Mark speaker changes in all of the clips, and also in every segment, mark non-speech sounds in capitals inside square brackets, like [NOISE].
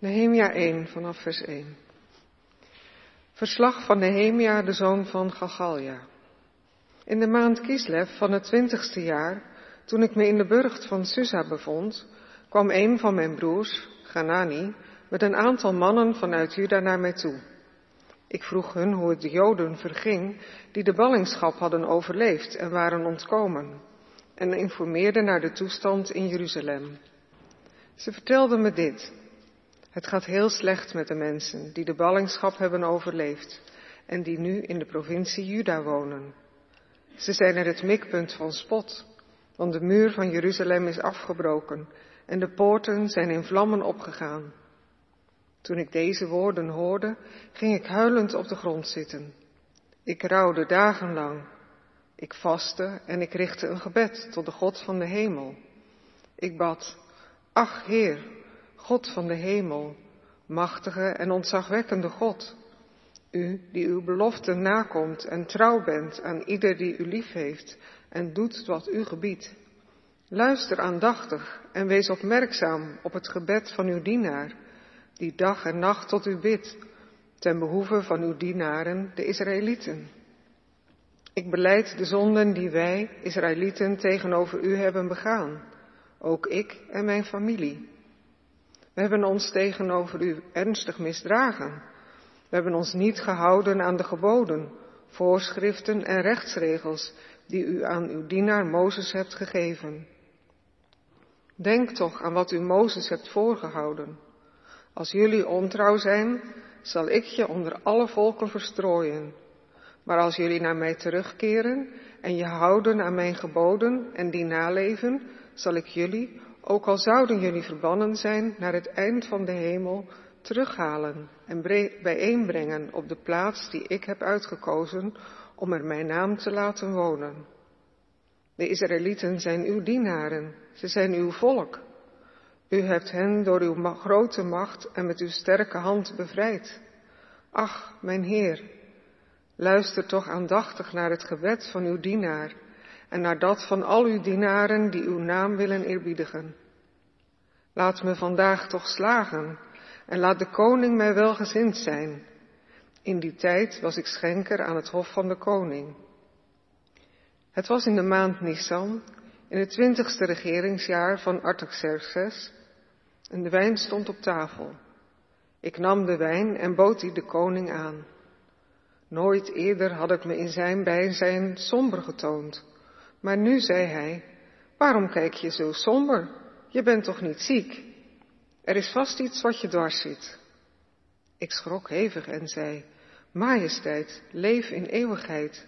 Speaker 1: Nehemia 1 vanaf vers 1. Verslag van Nehemia, de zoon van Galgalja. In de maand Kislev van het twintigste jaar, toen ik me in de burcht van Susa bevond, kwam een van mijn broers, Ganani, met een aantal mannen vanuit Juda naar mij toe. Ik vroeg hun hoe het de Joden verging die de ballingschap hadden overleefd en waren ontkomen, en informeerde naar de toestand in Jeruzalem. Ze vertelden me dit. Het gaat heel slecht met de mensen die de ballingschap hebben overleefd en die nu in de provincie Juda wonen. Ze zijn er het mikpunt van spot, want de muur van Jeruzalem is afgebroken en de poorten zijn in vlammen opgegaan. Toen ik deze woorden hoorde, ging ik huilend op de grond zitten. Ik rouwde dagenlang. Ik vastte en ik richtte een gebed tot de God van de hemel. Ik bad, ach Heer, God van de hemel, machtige en ontzagwekkende God, u die uw beloften nakomt en trouw bent aan ieder die u lief heeft en doet wat u gebiedt. Luister aandachtig en wees opmerkzaam op het gebed van uw dienaar, die dag en nacht tot u bidt, ten behoeve van uw dienaren, de Israëlieten. Ik beleid de zonden die wij, Israëlieten, tegenover u hebben begaan, ook ik en mijn familie. We hebben ons tegenover u ernstig misdragen. We hebben ons niet gehouden aan de geboden, voorschriften en rechtsregels die u aan uw dienaar Mozes hebt gegeven. Denk toch aan wat u Mozes hebt voorgehouden. Als jullie ontrouw zijn, zal ik je onder alle volken verstrooien. Maar als jullie naar mij terugkeren en je houden aan mijn geboden en die naleven, zal ik jullie, ook al zouden jullie verbannen zijn naar het eind van de hemel, terughalen en bijeenbrengen op de plaats die ik heb uitgekozen om er mijn naam te laten wonen. De Israëlieten zijn uw dienaren, ze zijn uw volk. U hebt hen door uw grote macht en met uw sterke hand bevrijd. Ach, mijn Heer, luister toch aandachtig naar het gebed van uw dienaar en naar dat van al uw dienaren die uw naam willen eerbiedigen. Laat me vandaag toch slagen en laat de koning mij welgezind zijn. In die tijd was ik schenker aan het hof van de koning. Het was in de maand Nisan, in het twintigste regeringsjaar van Artaxerxes, en de wijn stond op tafel. Ik nam de wijn en bood die de koning aan. Nooit eerder had ik me in zijn bijzijn somber getoond. Maar nu zei hij, waarom kijk je zo somber? Je bent toch niet ziek? Er is vast iets wat je dwars. Ik schrok hevig en zei, Majesteit, leef in eeuwigheid.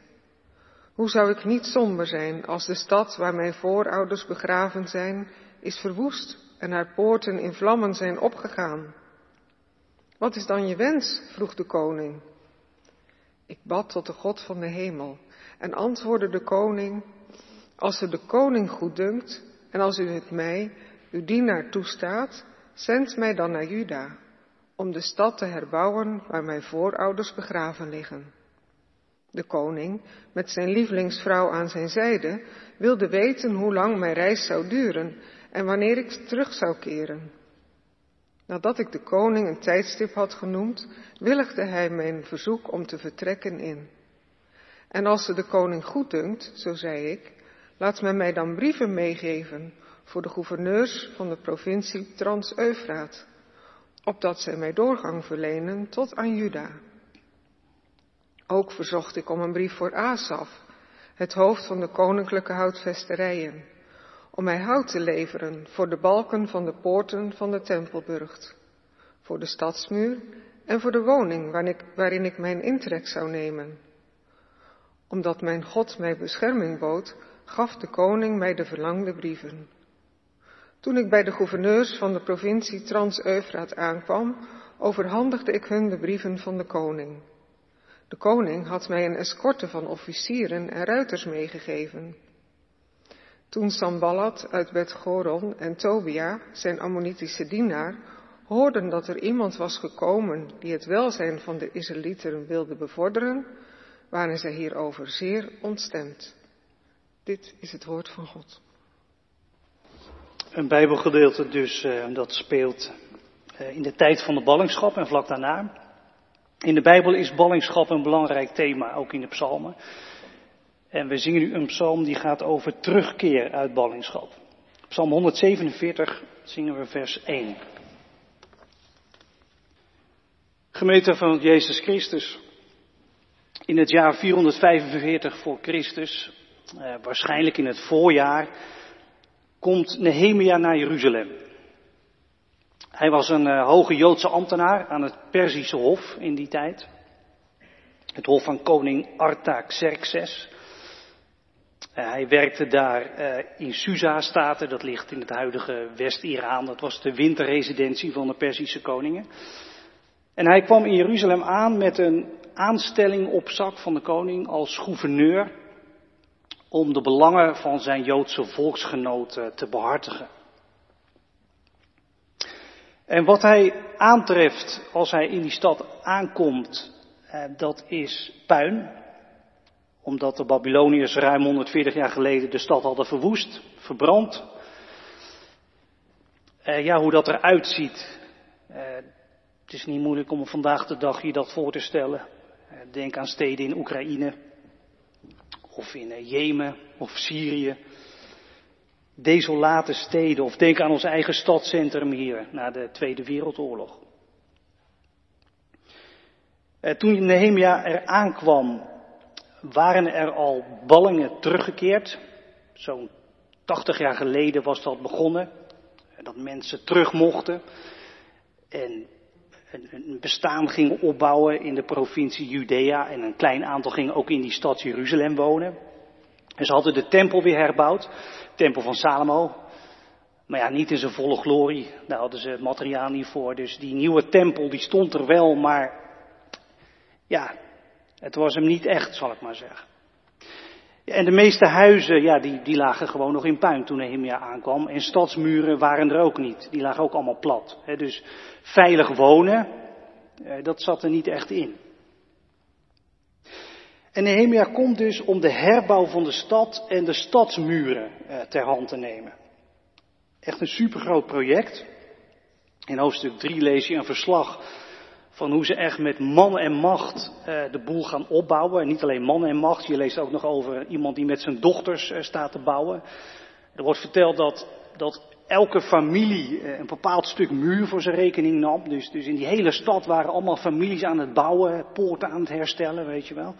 Speaker 1: Hoe zou ik niet somber zijn als de stad waar mijn voorouders begraven zijn, is verwoest en haar poorten in vlammen zijn opgegaan? Wat is dan je wens? vroeg de koning. Ik bad tot de God van de hemel en antwoordde de koning, als het de koning goed dunkt en als u het mij, uw dienaar, toestaat, zend mij dan naar Juda, om de stad te herbouwen waar mijn voorouders begraven liggen. De koning, met zijn lievelingsvrouw aan zijn zijde, wilde weten hoe lang mijn reis zou duren en wanneer ik terug zou keren. Nadat ik de koning een tijdstip had genoemd, willigde hij mijn verzoek om te vertrekken in. En als ze de koning goeddunkt, zo zei ik, laat men mij dan brieven meegeven voor de gouverneurs van de provincie Trans-Eufraat, opdat zij mij doorgang verlenen tot aan Juda. Ook verzocht ik om een brief voor Asaf, het hoofd van de koninklijke houtvesterijen, om mij hout te leveren voor de balken van de poorten van de tempelburcht, voor de stadsmuur en voor de woning waarin ik mijn intrek zou nemen. Omdat mijn God mij bescherming bood, gaf de koning mij de verlangde brieven. Toen ik bij de gouverneurs van de provincie Trans-Eufraat aankwam, overhandigde ik hun de brieven van de koning. De koning had mij een escorte van officieren en ruiters meegegeven. Toen Sambalat uit Bet-Goron en Tobia, zijn ammonitische dienaar, hoorden dat er iemand was gekomen die het welzijn van de Israëlieten wilde bevorderen, waren zij hierover zeer ontstemd. Dit is het woord van God.
Speaker 2: Een Bijbelgedeelte dus, eh, dat speelt in de tijd van de ballingschap en vlak daarna. In de Bijbel is ballingschap een belangrijk thema, ook in de psalmen. En we zingen nu een psalm die gaat over terugkeer uit ballingschap. Psalm 147 zingen we vers 1. Gemeente van Jezus Christus. In het jaar 445 voor Christus, eh, waarschijnlijk in het voorjaar, komt Nehemia naar Jeruzalem. Hij was een uh, hoge Joodse ambtenaar aan het Perzische Hof in die tijd. Het hof van koning Artaxerxes. Uh, hij werkte daar in Susa-staten, dat ligt in het huidige West-Iran. Dat was de winterresidentie van de Perzische koningen. En hij kwam in Jeruzalem aan met een aanstelling op zak van de koning als gouverneur om de belangen van zijn Joodse volksgenoten te behartigen. En wat hij aantreft als hij in die stad aankomt, eh, dat is puin. Omdat de Babyloniërs ruim 140 jaar geleden de stad hadden verwoest, verbrand. Eh, ja, hoe dat eruit ziet. Eh, het is niet moeilijk om vandaag de dag je dat voor te stellen. Denk aan steden in Oekraïne, of in eh, Jemen, of Syrië desolate steden. Of denk aan ons eigen stadscentrum hier na de Tweede Wereldoorlog. Eh, toen Nehemia er aankwam, waren er al ballingen teruggekeerd. Zo'n 80 jaar geleden was dat begonnen. Dat mensen terug mochten. En een bestaan gingen opbouwen in de provincie Judea. En een klein aantal gingen ook in die stad Jeruzalem wonen. En ze hadden de tempel weer herbouwd tempel van Salomo. Maar ja, niet in zijn volle glorie. Daar hadden ze materiaal niet voor. Dus die nieuwe tempel, die stond er wel, maar ja, het was hem niet echt, zal ik maar zeggen. En de meeste huizen, ja, die, die lagen gewoon nog in puin toen Nehemia aankwam. En stadsmuren waren er ook niet. Die lagen ook allemaal plat. dus veilig wonen, eh, dat zat er niet echt in. En Nehemia komt dus om de herbouw van de stad en de stadsmuren eh, ter hand te nemen. Echt een supergroot project. In hoofdstuk 3 lees je een verslag van hoe ze echt met man en macht eh, de boel gaan opbouwen. En niet alleen man en macht, je leest ook nog over iemand die met zijn dochters eh, staat te bouwen. Er wordt verteld dat, dat elke familie een bepaald stuk muur voor zijn rekening nam. Dus, dus in die hele stad waren allemaal families aan het bouwen, poorten aan het herstellen, weet je wel.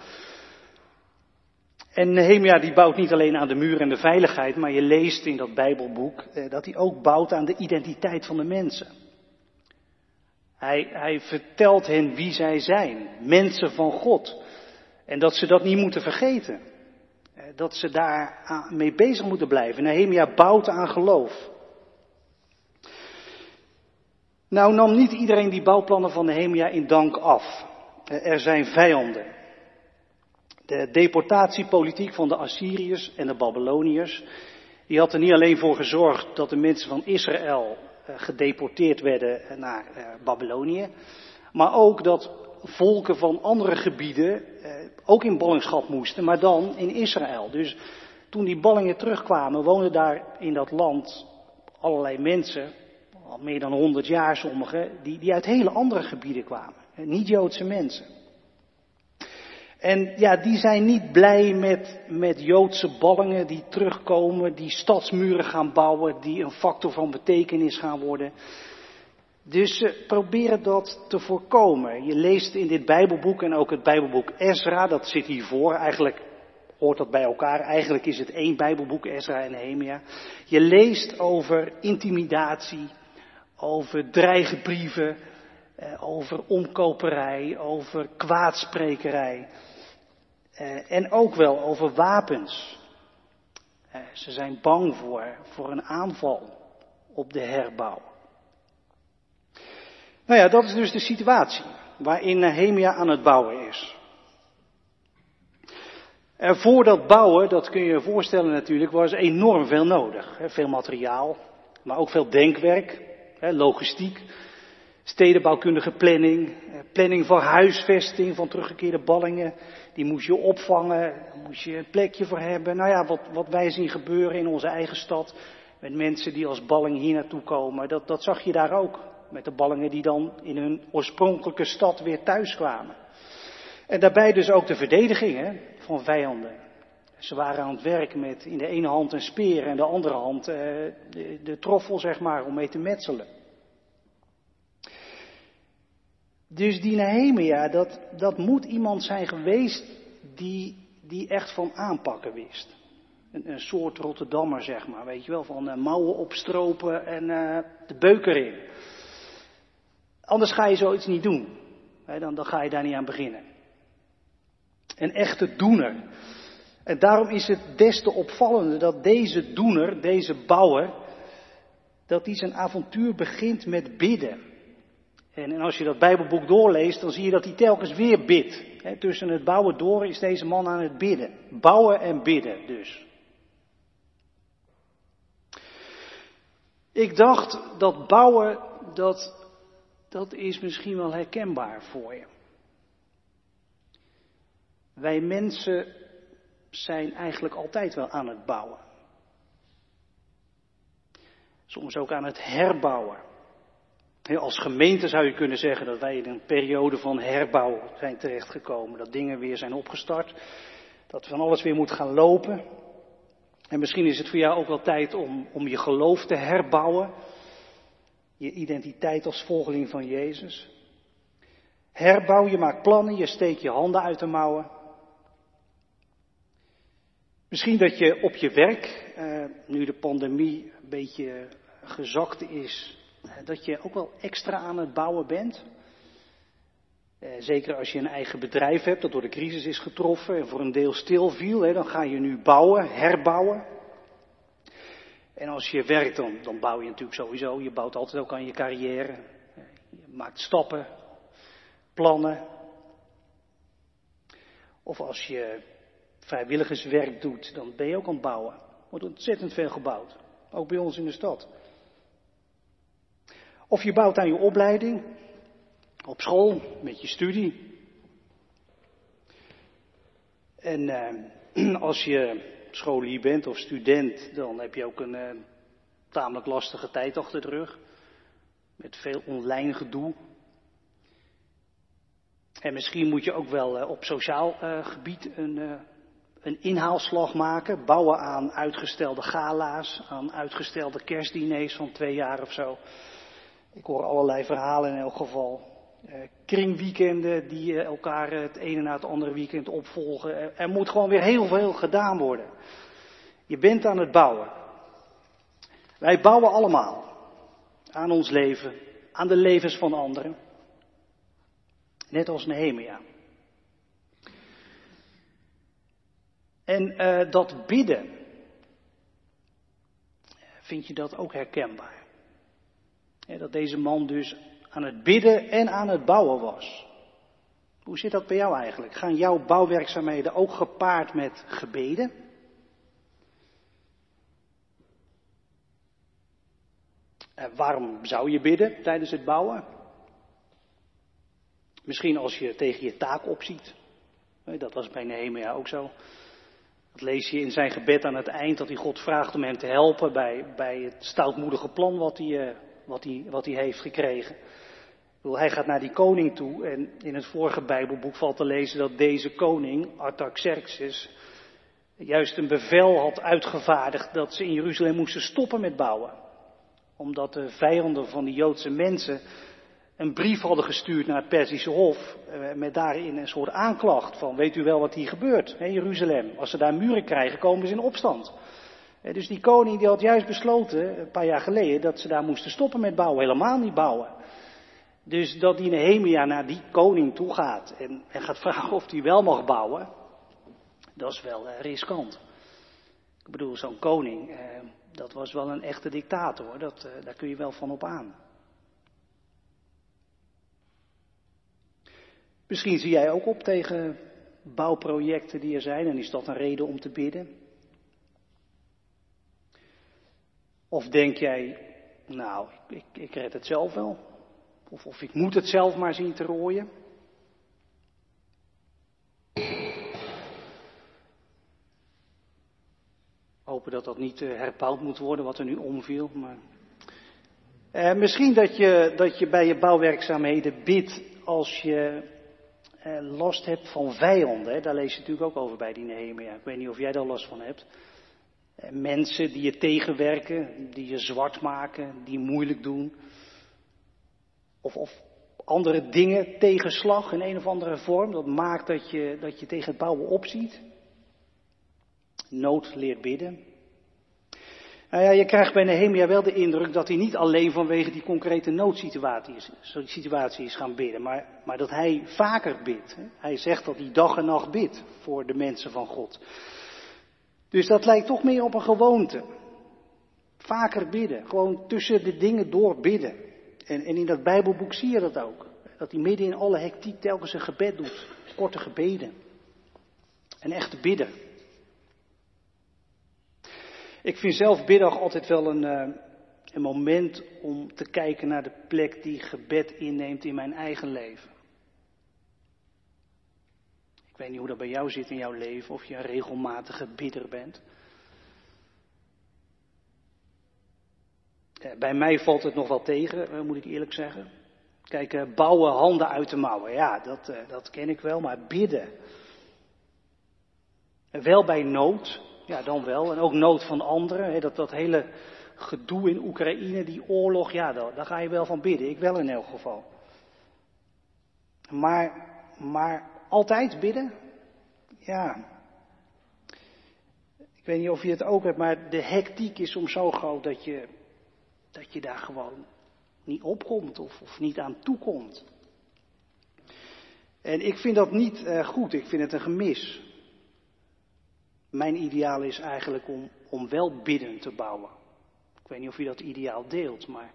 Speaker 2: En Nehemia die bouwt niet alleen aan de muur en de veiligheid, maar je leest in dat Bijbelboek eh, dat hij ook bouwt aan de identiteit van de mensen. Hij, hij vertelt hen wie zij zijn, mensen van God. En dat ze dat niet moeten vergeten. Eh, dat ze daar mee bezig moeten blijven. Nehemia bouwt aan geloof. Nou nam niet iedereen die bouwplannen van Nehemia in dank af. Eh, er zijn vijanden. De deportatiepolitiek van de Assyriërs en de Babyloniërs, die had er niet alleen voor gezorgd dat de mensen van Israël gedeporteerd werden naar eh, Babylonië, maar ook dat volken van andere gebieden eh, ook in ballingschap moesten, maar dan in Israël. Dus toen die ballingen terugkwamen, woonden daar in dat land allerlei mensen, al meer dan 100 jaar sommigen, die, die uit hele andere gebieden kwamen. Niet-Joodse mensen. En ja, die zijn niet blij met, met Joodse ballingen die terugkomen, die stadsmuren gaan bouwen, die een factor van betekenis gaan worden. Dus ze proberen dat te voorkomen. Je leest in dit Bijbelboek en ook het Bijbelboek Ezra, dat zit hiervoor. Eigenlijk hoort dat bij elkaar. Eigenlijk is het één Bijbelboek, Ezra en Nehemia. Je leest over intimidatie, over dreigenbrieven, eh, over omkoperij, over kwaadsprekerij. Uh, en ook wel over wapens. Uh, ze zijn bang voor, voor een aanval op de herbouw. Nou ja, dat is dus de situatie waarin Nehemia aan het bouwen is. En voor dat bouwen, dat kun je je voorstellen natuurlijk, was enorm veel nodig. Veel materiaal, maar ook veel denkwerk, logistiek, stedenbouwkundige planning, eh, planning voor huisvesting van teruggekeerde ballingen, die moest je opvangen, daar moest je een plekje voor hebben. Nou ja, wat, wat wij zien gebeuren in onze eigen stad, met mensen die als balling hier naartoe komen, dat, dat zag je daar ook. met de ballingen die dan in hun oorspronkelijke stad weer thuis kwamen. En daarbij dus ook de verdediging hè, van vijanden. Ze waren aan het werk met in de ene hand een speer en de andere hand eh, de, de troffel, zeg maar, om mee te metselen. Dus die Nehemia, dat, dat moet iemand zijn geweest die, die echt van aanpakken wist. Een, een soort Rotterdammer, zeg maar, weet je wel, van uh, mouwen opstropen en uh, de beuk erin. Anders ga je zoiets niet doen. dan, dan ga je daar niet aan beginnen. Een echte doener. En daarom is het des te opvallender dat deze doener, deze bouwer, dat hij zijn avontuur begint met bidden. En, als je dat Bijbelboek doorleest, dan zie je dat hij telkens weer bidt. tussen het bouwen door is deze man aan het bidden. Bouwen en bidden dus. Ik dacht dat bouwen, dat, dat is misschien wel herkenbaar voor je. Wij mensen zijn eigenlijk altijd wel aan het bouwen. Soms ook aan het herbouwen. Als gemeente zou je kunnen zeggen dat wij in een periode van herbouw zijn terechtgekomen. Dat dingen weer zijn opgestart. Dat van alles weer moet gaan lopen. En misschien is het voor jou ook wel tijd om, om je geloof te herbouwen. Je identiteit als volgeling van Jezus. Herbouw, je maakt plannen, je steekt je handen uit de mouwen. Misschien dat je op je werk, eh, nu de pandemie een beetje gezakt is, dat je ook wel extra aan het bouwen bent. Eh, zeker als je een eigen bedrijf hebt dat door de crisis is getroffen en voor een deel stilviel, dan ga je nu bouwen, herbouwen. En als je werkt, dan, dan bouw je natuurlijk sowieso. Je bouwt altijd ook aan je carrière. Je maakt stappen, plannen. Of als je vrijwilligerswerk doet, dan ben je ook aan het bouwen. Er wordt ontzettend veel gebouwd. Ook bij ons in de stad. Of je bouwt aan je opleiding, op school, met je studie. En eh, [CLEARS THROAT] als je scholier bent of student, dan heb je ook een eh, tamelijk lastige tijd achter de rug. Met veel online gedoe. En misschien moet je ook wel eh, op sociaal gebied een, een inhaalslag maken. Bouwen aan uitgestelde gala's, aan uitgestelde kerstdiners van twee jaar of zo. Ik hoor allerlei verhalen in elk geval. Eh, kringweekenden die eh, elkaar het ene na het andere weekend opvolgen. Er, moet gewoon weer heel veel gedaan worden. Je bent aan het bouwen. Wij bouwen allemaal aan ons leven, aan de levens van anderen. Net als Nehemia. En dat bidden, vind je dat ook herkenbaar? Dat deze man dus aan het bidden en aan het bouwen was. Hoe zit dat bij jou eigenlijk? Gaan jouw bouwwerkzaamheden ook gepaard met gebeden? En waarom zou je bidden tijdens het bouwen? Misschien als je tegen je taak opziet. Dat was bij Nehemia ook zo. Dat lees je in zijn gebed aan het eind, dat hij God vraagt om hem te helpen bij, bij het stoutmoedige plan wat hij, eh, wat, hij, wat hij heeft gekregen. Hij gaat naar die koning toe en in het vorige Bijbelboek valt te lezen dat deze koning, Artaxerxes, juist een bevel had uitgevaardigd dat ze in Jeruzalem moesten stoppen met bouwen. Omdat de vijanden van de Joodse mensen een brief hadden gestuurd naar het Perzische Hof eh, met daarin een soort aanklacht van weet u wel wat hier gebeurt in Jeruzalem. Als ze daar muren krijgen komen ze in opstand. Dus die koning die had juist besloten, een paar jaar geleden, dat ze daar moesten stoppen met bouwen, helemaal niet bouwen. Dus dat die Nehemia naar die koning toe gaat en, en gaat vragen of hij wel mag bouwen, dat is wel eh, riskant. Ik bedoel, zo'n koning, eh, dat was wel een echte dictator, dat, eh, daar kun je wel van op aan. Misschien zie jij ook op tegen bouwprojecten die er zijn en is dat een reden om te bidden? Of denk jij, nou, ik, ik red het zelf wel. Of, of ik moet het zelf maar zien te rooien. Hopen dat dat niet eh, herbouwd moet worden wat er nu omviel. Maar Eh, misschien dat je, dat je bij je bouwwerkzaamheden bidt als je eh, last hebt van vijanden. Daar lees je natuurlijk ook over bij die Nehemia. Ik weet niet of jij daar last van hebt. Eh, mensen die je tegenwerken, die je zwart maken, die moeilijk doen. Of, of andere dingen, tegenslag in een of andere vorm. Dat maakt dat je, dat je tegen het bouwen opziet. Nood leert bidden. Nou ja, je krijgt bij Nehemia wel de indruk dat hij niet alleen vanwege die concrete noodsituatie is, situatie is gaan bidden, maar, maar dat hij vaker bidt. Hij zegt dat hij dag en nacht bidt voor de mensen van God. Dus dat lijkt toch meer op een gewoonte. Vaker bidden, gewoon tussen de dingen door bidden. En, en in dat Bijbelboek zie je dat ook. Dat hij midden in alle hectiek telkens een gebed doet. Korte gebeden. Een echte bidder. Ik vind zelf biddag altijd wel een, uh, een moment om te kijken naar de plek die gebed inneemt in mijn eigen leven. Weet niet hoe dat bij jou zit in jouw leven, of je een regelmatige bidder bent. Eh, bij mij valt het nog wel tegen, eh, moet ik eerlijk zeggen. Kijk, bouwen handen uit de mouwen, ja, dat, dat ken ik wel, maar bidden. Wel bij nood, ja, dan wel. En ook nood van anderen. Dat, dat hele gedoe in Oekraïne, die oorlog, ja, daar, daar ga je wel van bidden. Ik wel in elk geval. Maar, maar altijd bidden? Ja. Ik weet niet of je het ook hebt, maar de hectiek is soms zo groot dat je, dat je daar gewoon niet opkomt of, of niet aan toekomt. En ik vind dat niet uh, goed, ik vind het een gemis. Mijn ideaal is eigenlijk om, om wel bidden te bouwen. Ik weet niet of je dat ideaal deelt, maar.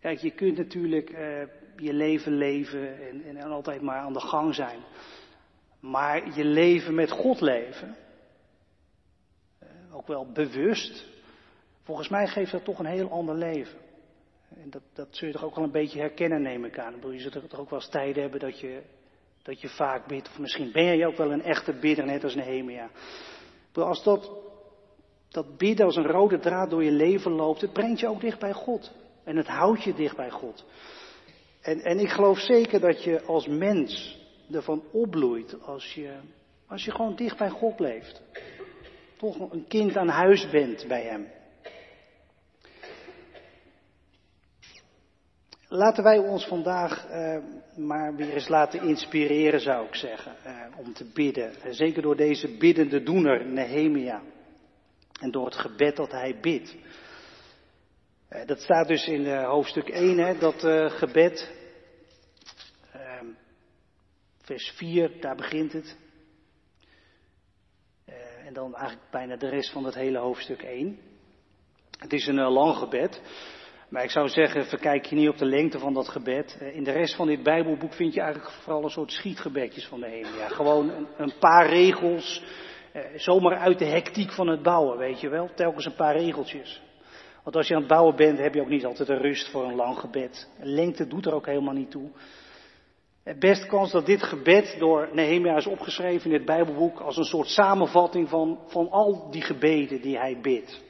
Speaker 2: Kijk, je kunt natuurlijk uh, je leven leven en, en, altijd maar aan de gang zijn. Maar je leven met God leven, uh, ook wel bewust, volgens mij geeft dat toch een heel ander leven. En dat, dat zul je toch ook wel een beetje herkennen, neem ik aan. Je zult toch ook wel eens tijden hebben dat je dat je vaak bidt. Of misschien ben je ook wel een echte bidder, net als Nehemia. Maar als dat, dat bidden als een rode draad door je leven loopt, het brengt je ook dicht bij God. En het houdt je dicht bij God. En, en ik geloof zeker dat je als mens ervan opbloeit als je, als je gewoon dicht bij God leeft. Toch een kind aan huis bent bij Hem. Laten wij ons vandaag uh, maar weer eens laten inspireren, zou ik zeggen, uh, om te bidden. Zeker door deze biddende doener, Nehemia. En door het gebed dat hij bidt. Uh, dat staat dus in hoofdstuk 1, hè, dat gebed. Ehm, vers 4, daar begint het. en dan eigenlijk bijna de rest van het hele hoofdstuk 1. Het is een lang gebed. Maar ik zou zeggen, verkijk je niet op de lengte van dat gebed. Eh, in de rest van dit Bijbelboek vind je eigenlijk vooral een soort schietgebedjes van de hemel. Ja, gewoon een, een paar regels, eh, zomaar uit de hectiek van het bouwen, weet je wel. Telkens een paar regeltjes. Want als je aan het bouwen bent, heb je ook niet altijd de rust voor een lang gebed. Lengte doet er ook helemaal niet toe. Eh, best kans dat dit gebed door Nehemia is opgeschreven in het Bijbelboek als een soort samenvatting van, van al die gebeden die hij bidt.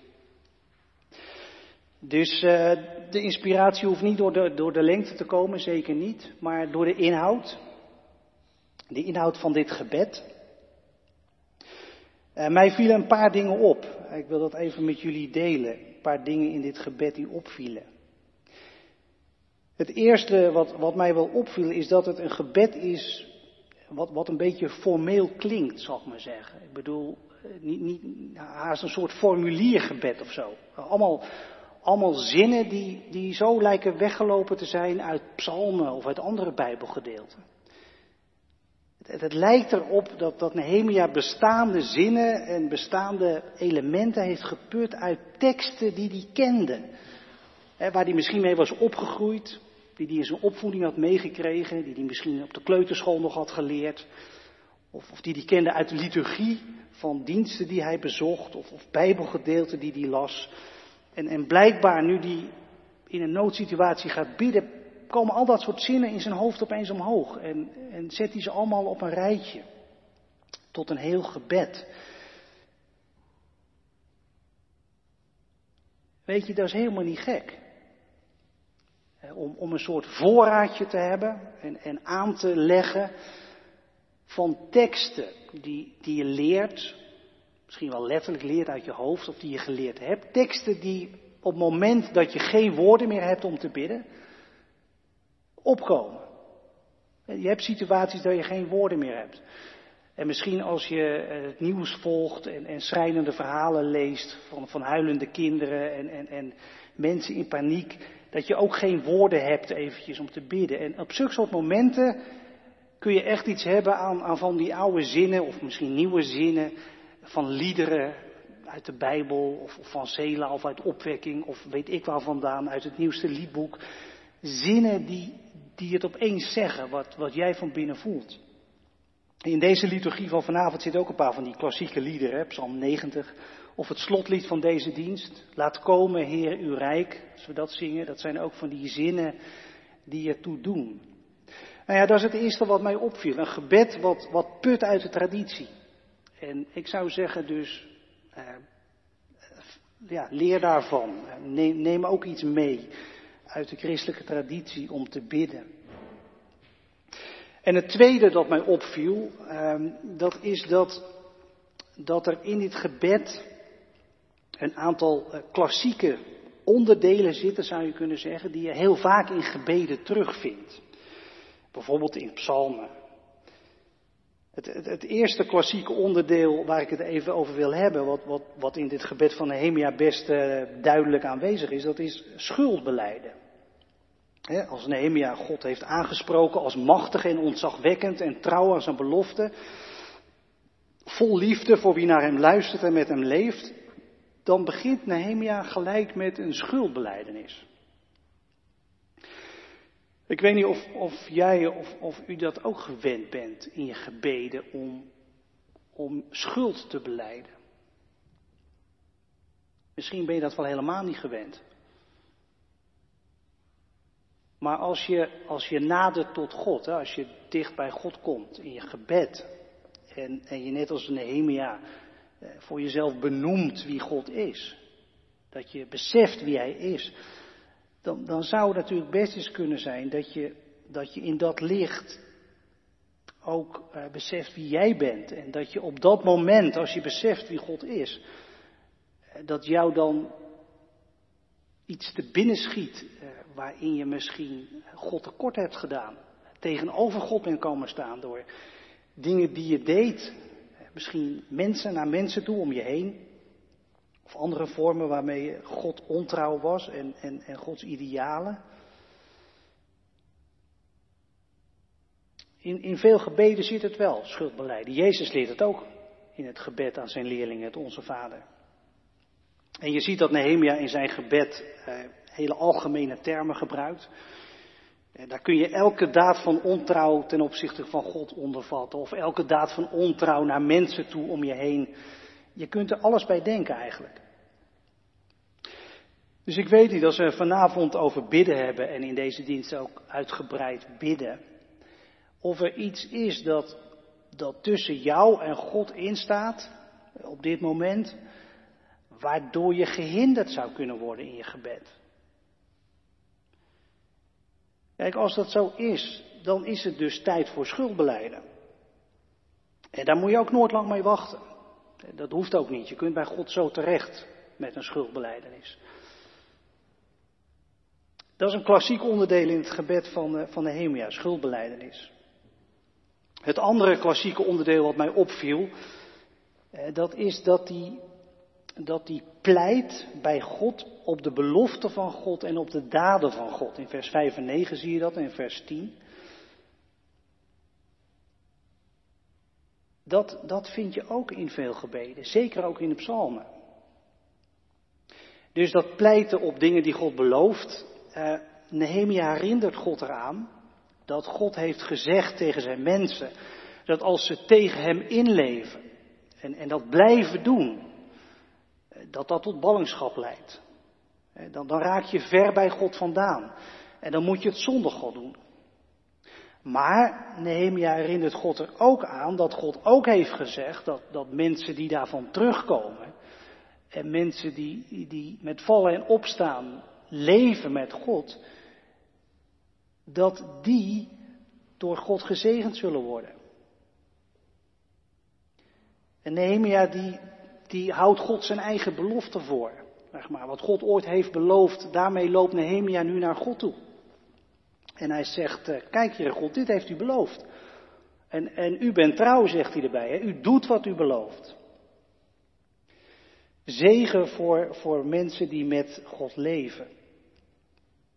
Speaker 2: Dus uh, de inspiratie hoeft niet door de, door de lengte te komen, zeker niet, maar door de inhoud. De inhoud van dit gebed. Uh, mij vielen een paar dingen op. Ik wil dat even met jullie delen. Paar dingen in dit gebed die opvielen. Het eerste wat, wat mij wel opviel is dat het een gebed is wat, wat een beetje formeel klinkt, zal ik maar zeggen. Ik bedoel, eh, niet, niet, haast een soort formuliergebed of zo. Allemaal allemaal zinnen die, die zo lijken weggelopen te zijn uit psalmen of uit andere bijbelgedeelten. Het, lijkt erop dat, dat Nehemia bestaande zinnen en bestaande elementen heeft geput uit teksten die hij kende. waar hij misschien mee was opgegroeid, die hij in zijn opvoeding had meegekregen, die hij misschien op de kleuterschool nog had geleerd. Of, of die hij kende uit de liturgie van diensten die hij bezocht, of, of bijbelgedeelten die hij las. En, en blijkbaar nu die in een noodsituatie gaat bidden, komen al dat soort zinnen in zijn hoofd opeens omhoog. En, en zet hij ze allemaal op een rijtje. Tot een heel gebed. Weet je, dat is helemaal niet gek. Om, om een soort voorraadje te hebben en, en aan te leggen van teksten die, die je leert, misschien wel letterlijk leert uit je hoofd of die je geleerd hebt. Teksten die op het moment dat je geen woorden meer hebt om te bidden, opkomen. Je hebt situaties dat je geen woorden meer hebt. En misschien als je het nieuws volgt en, en schrijnende verhalen leest van, van huilende kinderen en, en, en mensen in paniek, dat je ook geen woorden hebt eventjes om te bidden. En op zulke soort momenten kun je echt iets hebben aan, aan van die oude zinnen, of misschien nieuwe zinnen, van liederen uit de Bijbel, of, of van Zela, of uit opwekking, of weet ik waar vandaan, uit het nieuwste liedboek. Zinnen die, die het opeens zeggen, wat, wat jij van binnen voelt. In deze liturgie van vanavond zitten ook een paar van die klassieke liederen, Psalm 90, of het slotlied van deze dienst. Laat komen, Heer, uw rijk. Als we dat zingen, dat zijn ook van die zinnen die ertoe doen. Nou ja, dat is het eerste wat mij opviel. Een gebed wat, wat put uit de traditie. En ik zou zeggen dus, eh, ja, leer daarvan. Neem, neem ook iets mee uit de christelijke traditie om te bidden. En het tweede dat mij opviel, eh, dat is dat, dat er in dit gebed een aantal eh, klassieke onderdelen zitten, zou je kunnen zeggen, die je heel vaak in gebeden terugvindt. Bijvoorbeeld in psalmen. Het, het, eerste klassieke onderdeel waar ik het even over wil hebben, wat, wat, wat in dit gebed van Nehemia best uh, duidelijk aanwezig is, dat is schuldbeleiden. Als Nehemia God heeft aangesproken als machtig en ontzagwekkend en trouw aan zijn belofte, vol liefde voor wie naar hem luistert en met hem leeft, dan begint Nehemia gelijk met een schuldbeleidenis. Ik weet niet of, of jij of, of u dat ook gewend bent in je gebeden om, om schuld te beleiden. Misschien ben je dat wel helemaal niet gewend. Maar als je, als je nadert tot God, hè, als je dicht bij God komt in je gebed, en, en je net als Nehemia eh, voor jezelf benoemt wie God is, dat je beseft wie Hij is, dan, dan zou het natuurlijk best eens kunnen zijn dat je, dat je in dat licht ook uh, beseft wie jij bent. En dat je op dat moment, als je beseft wie God is, uh, dat jou dan iets te binnen schiet uh, waarin je misschien God tekort hebt gedaan. Tegenover God bent komen staan door dingen die je deed. Misschien mensen naar mensen toe om je heen. Of andere vormen waarmee God ontrouw was en, en, en Gods idealen. In, in veel gebeden zit het wel, schuldbeleiden. Jezus leert het ook in het gebed aan zijn leerlingen, het Onze Vader. En je ziet dat Nehemia in zijn gebed eh, hele algemene termen gebruikt. En daar kun je elke daad van ontrouw ten opzichte van God ondervatten. Of elke daad van ontrouw naar mensen toe om je heen. Je kunt er alles bij denken eigenlijk. Dus ik weet niet, als we vanavond over bidden hebben en in deze dienst ook uitgebreid bidden, of er iets is dat, dat tussen jou en God instaat op dit moment, waardoor je gehinderd zou kunnen worden in je gebed. Kijk, als dat zo is, dan is het dus tijd voor schuldbeleiden. En daar moet je ook nooit lang mee wachten. Dat hoeft ook niet. Je kunt bij God zo terecht met een schuldbeleidenis. Dat is een klassiek onderdeel in het gebed van, eh, van Nehemia, schuldbeleidenis. Het andere klassieke onderdeel wat mij opviel, eh, dat is dat die, dat die pleit bij God op de belofte van God en op de daden van God. In vers 5 en 9 zie je dat, en in vers 10. Dat, dat vind je ook in veel gebeden, zeker ook in de psalmen. Dus dat pleiten op dingen die God belooft, uh, Nehemia herinnert God eraan dat God heeft gezegd tegen zijn mensen dat als ze tegen hem inleven en, en dat blijven doen, eh, dat dat tot ballingschap leidt. Eh, dan, dan raak je ver bij God vandaan. En dan moet je het zonder God doen. Maar Nehemia herinnert God er ook aan dat God ook heeft gezegd dat, dat mensen die daarvan terugkomen, en mensen die, die met vallen en opstaan leven met God, dat die door God gezegend zullen worden. En Nehemia die, die houdt God zijn eigen belofte voor. Zeg maar, wat God ooit heeft beloofd, daarmee loopt Nehemia nu naar God toe. En hij zegt, eh, kijk hier God, dit heeft u beloofd. En, en u bent trouw, zegt hij erbij. Hè? U doet wat u belooft. Zegen voor, voor mensen die met God leven.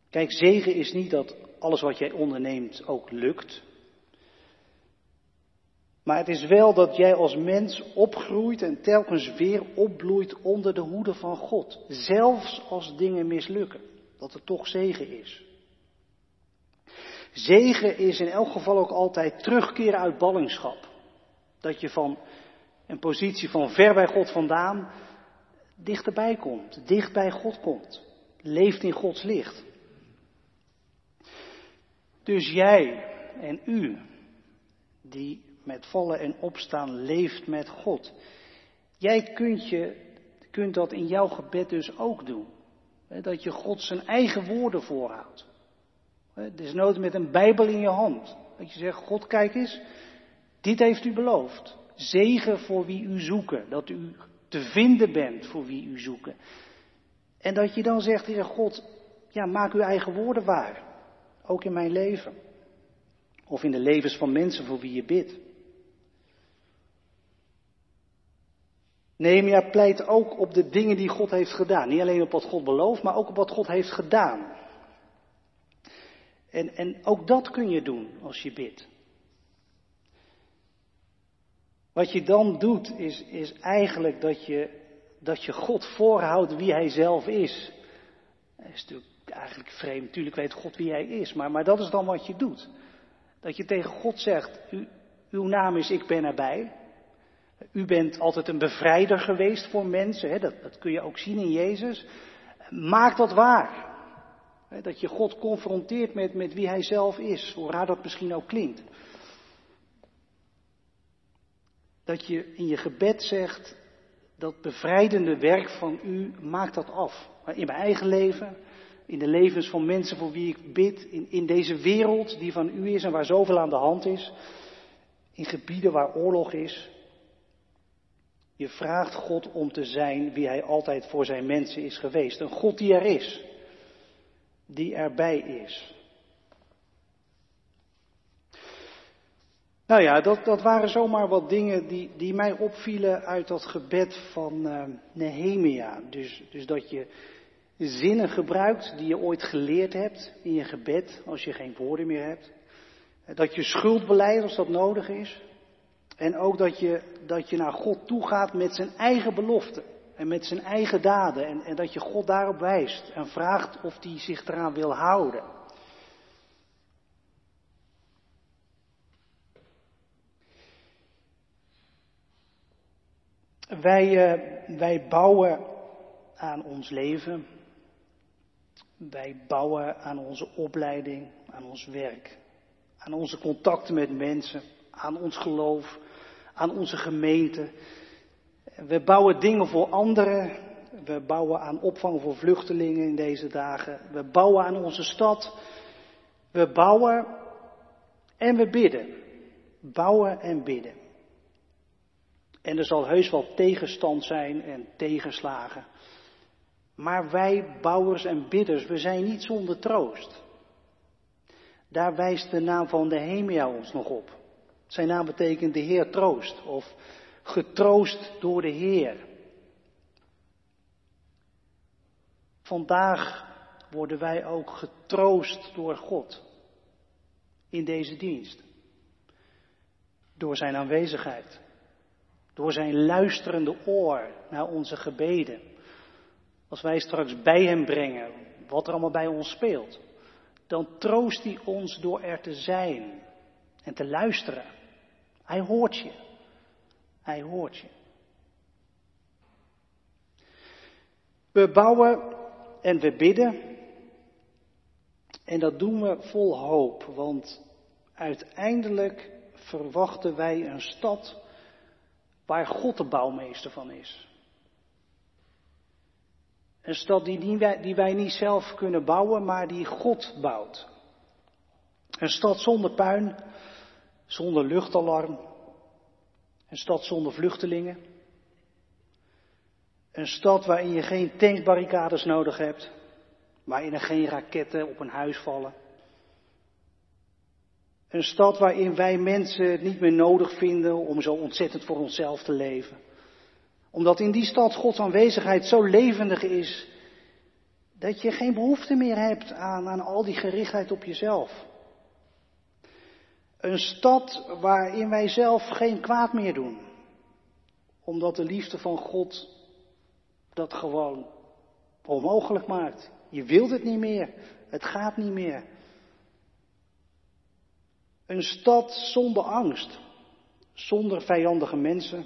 Speaker 2: Kijk, zegen is niet dat alles wat jij onderneemt ook lukt. Maar het is wel dat jij als mens opgroeit en telkens weer opbloeit onder de hoede van God. Zelfs als dingen mislukken. Dat er toch zegen is. Zegen is in elk geval ook altijd terugkeren uit ballingschap. Dat je van een positie van ver bij God vandaan dichterbij komt, dicht bij God komt, leeft in Gods licht. Dus jij en u, die met vallen en opstaan leeft met God. Jij kunt, je, kunt dat in jouw gebed dus ook doen. Dat je God zijn eigen woorden voorhoudt. Desnoods met een Bijbel in je hand. Dat je zegt, God kijk eens, dit heeft u beloofd. Zegen voor wie u zoeken. Dat u te vinden bent voor wie u zoeken. En dat je dan zegt, Heer God, ja, maak uw eigen woorden waar. Ook in mijn leven. Of in de levens van mensen voor wie je bidt. Nehemia pleit ook op de dingen die God heeft gedaan. Niet alleen op wat God belooft, maar ook op wat God heeft gedaan. En, en ook dat kun je doen als je bidt. Wat je dan doet, is, is eigenlijk dat je, dat je God voorhoudt wie Hij zelf is. Dat is natuurlijk eigenlijk vreemd. Natuurlijk weet God wie Hij is, maar, maar dat is dan wat je doet. Dat je tegen God zegt, u, uw naam is ik ben erbij. U bent altijd een bevrijder geweest voor mensen, hè? Dat, dat kun je ook zien in Jezus. Maak dat waar. Dat je God confronteert met, met wie Hij zelf is, hoe raar dat misschien ook klinkt. Dat je in je gebed zegt, dat bevrijdende werk van u, maakt dat af. In mijn eigen leven, in de levens van mensen voor wie ik bid, in, in deze wereld die van u is en waar zoveel aan de hand is, in gebieden waar oorlog is, je vraagt God om te zijn wie Hij altijd voor zijn mensen is geweest. Een God die er is. Die erbij is. Nou ja, dat, dat waren zomaar wat dingen die, die mij opvielen uit dat gebed van uh, Nehemia. Dus, dus dat je zinnen gebruikt die je ooit geleerd hebt in je gebed, als je geen woorden meer hebt. Dat je schuld beleidt als dat nodig is. En ook dat je, dat je naar God toe gaat met zijn eigen beloften en met zijn eigen daden. En, en dat je God daarop wijst en vraagt of hij zich eraan wil houden. Wij, uh, wij bouwen aan ons leven. Wij bouwen aan onze opleiding, aan ons werk, aan onze contacten met mensen, aan ons geloof, aan onze gemeente. We bouwen dingen voor anderen. We bouwen aan opvang voor vluchtelingen in deze dagen. We bouwen aan onze stad. We bouwen en we bidden. Bouwen en bidden. En er zal heus wel tegenstand zijn en tegenslagen. Maar wij, bouwers en bidders, we zijn niet zonder troost. Daar wijst de naam van de Hemia ons nog op. Zijn naam betekent de Heer troost of getroost door de Heer. Vandaag worden wij ook getroost door God in deze dienst. Door zijn aanwezigheid. Door zijn luisterende oor naar onze gebeden. Als wij straks bij hem brengen wat er allemaal bij ons speelt. Dan troost hij ons door er te zijn en te luisteren. Hij hoort je. Hij hoort je. We bouwen en we bidden. En dat doen we vol hoop, want uiteindelijk verwachten wij een stad waar God de bouwmeester van is. Een stad die, wij, die wij niet zelf kunnen bouwen, maar die God bouwt. Een stad zonder puin, zonder luchtalarm. Een stad zonder vluchtelingen. Een stad waarin je geen tankbarricades nodig hebt, waarin er geen raketten op een huis vallen. Een stad waarin wij mensen het niet meer nodig vinden om zo ontzettend voor onszelf te leven. Omdat in die stad Gods aanwezigheid zo levendig is, dat je geen behoefte meer hebt aan, aan al die gerichtheid op jezelf. Een stad waarin wij zelf geen kwaad meer doen. Omdat de liefde van God dat gewoon onmogelijk maakt. Je wilt het niet meer. Het gaat niet meer. Een stad zonder angst. Zonder vijandige mensen.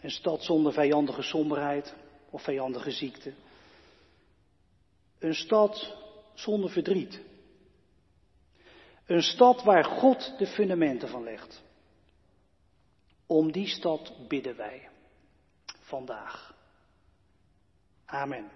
Speaker 2: Een stad zonder vijandige somberheid of vijandige ziekte. Een stad zonder verdriet. Een stad waar God de fundamenten van legt. Om die stad bidden wij vandaag. Amen.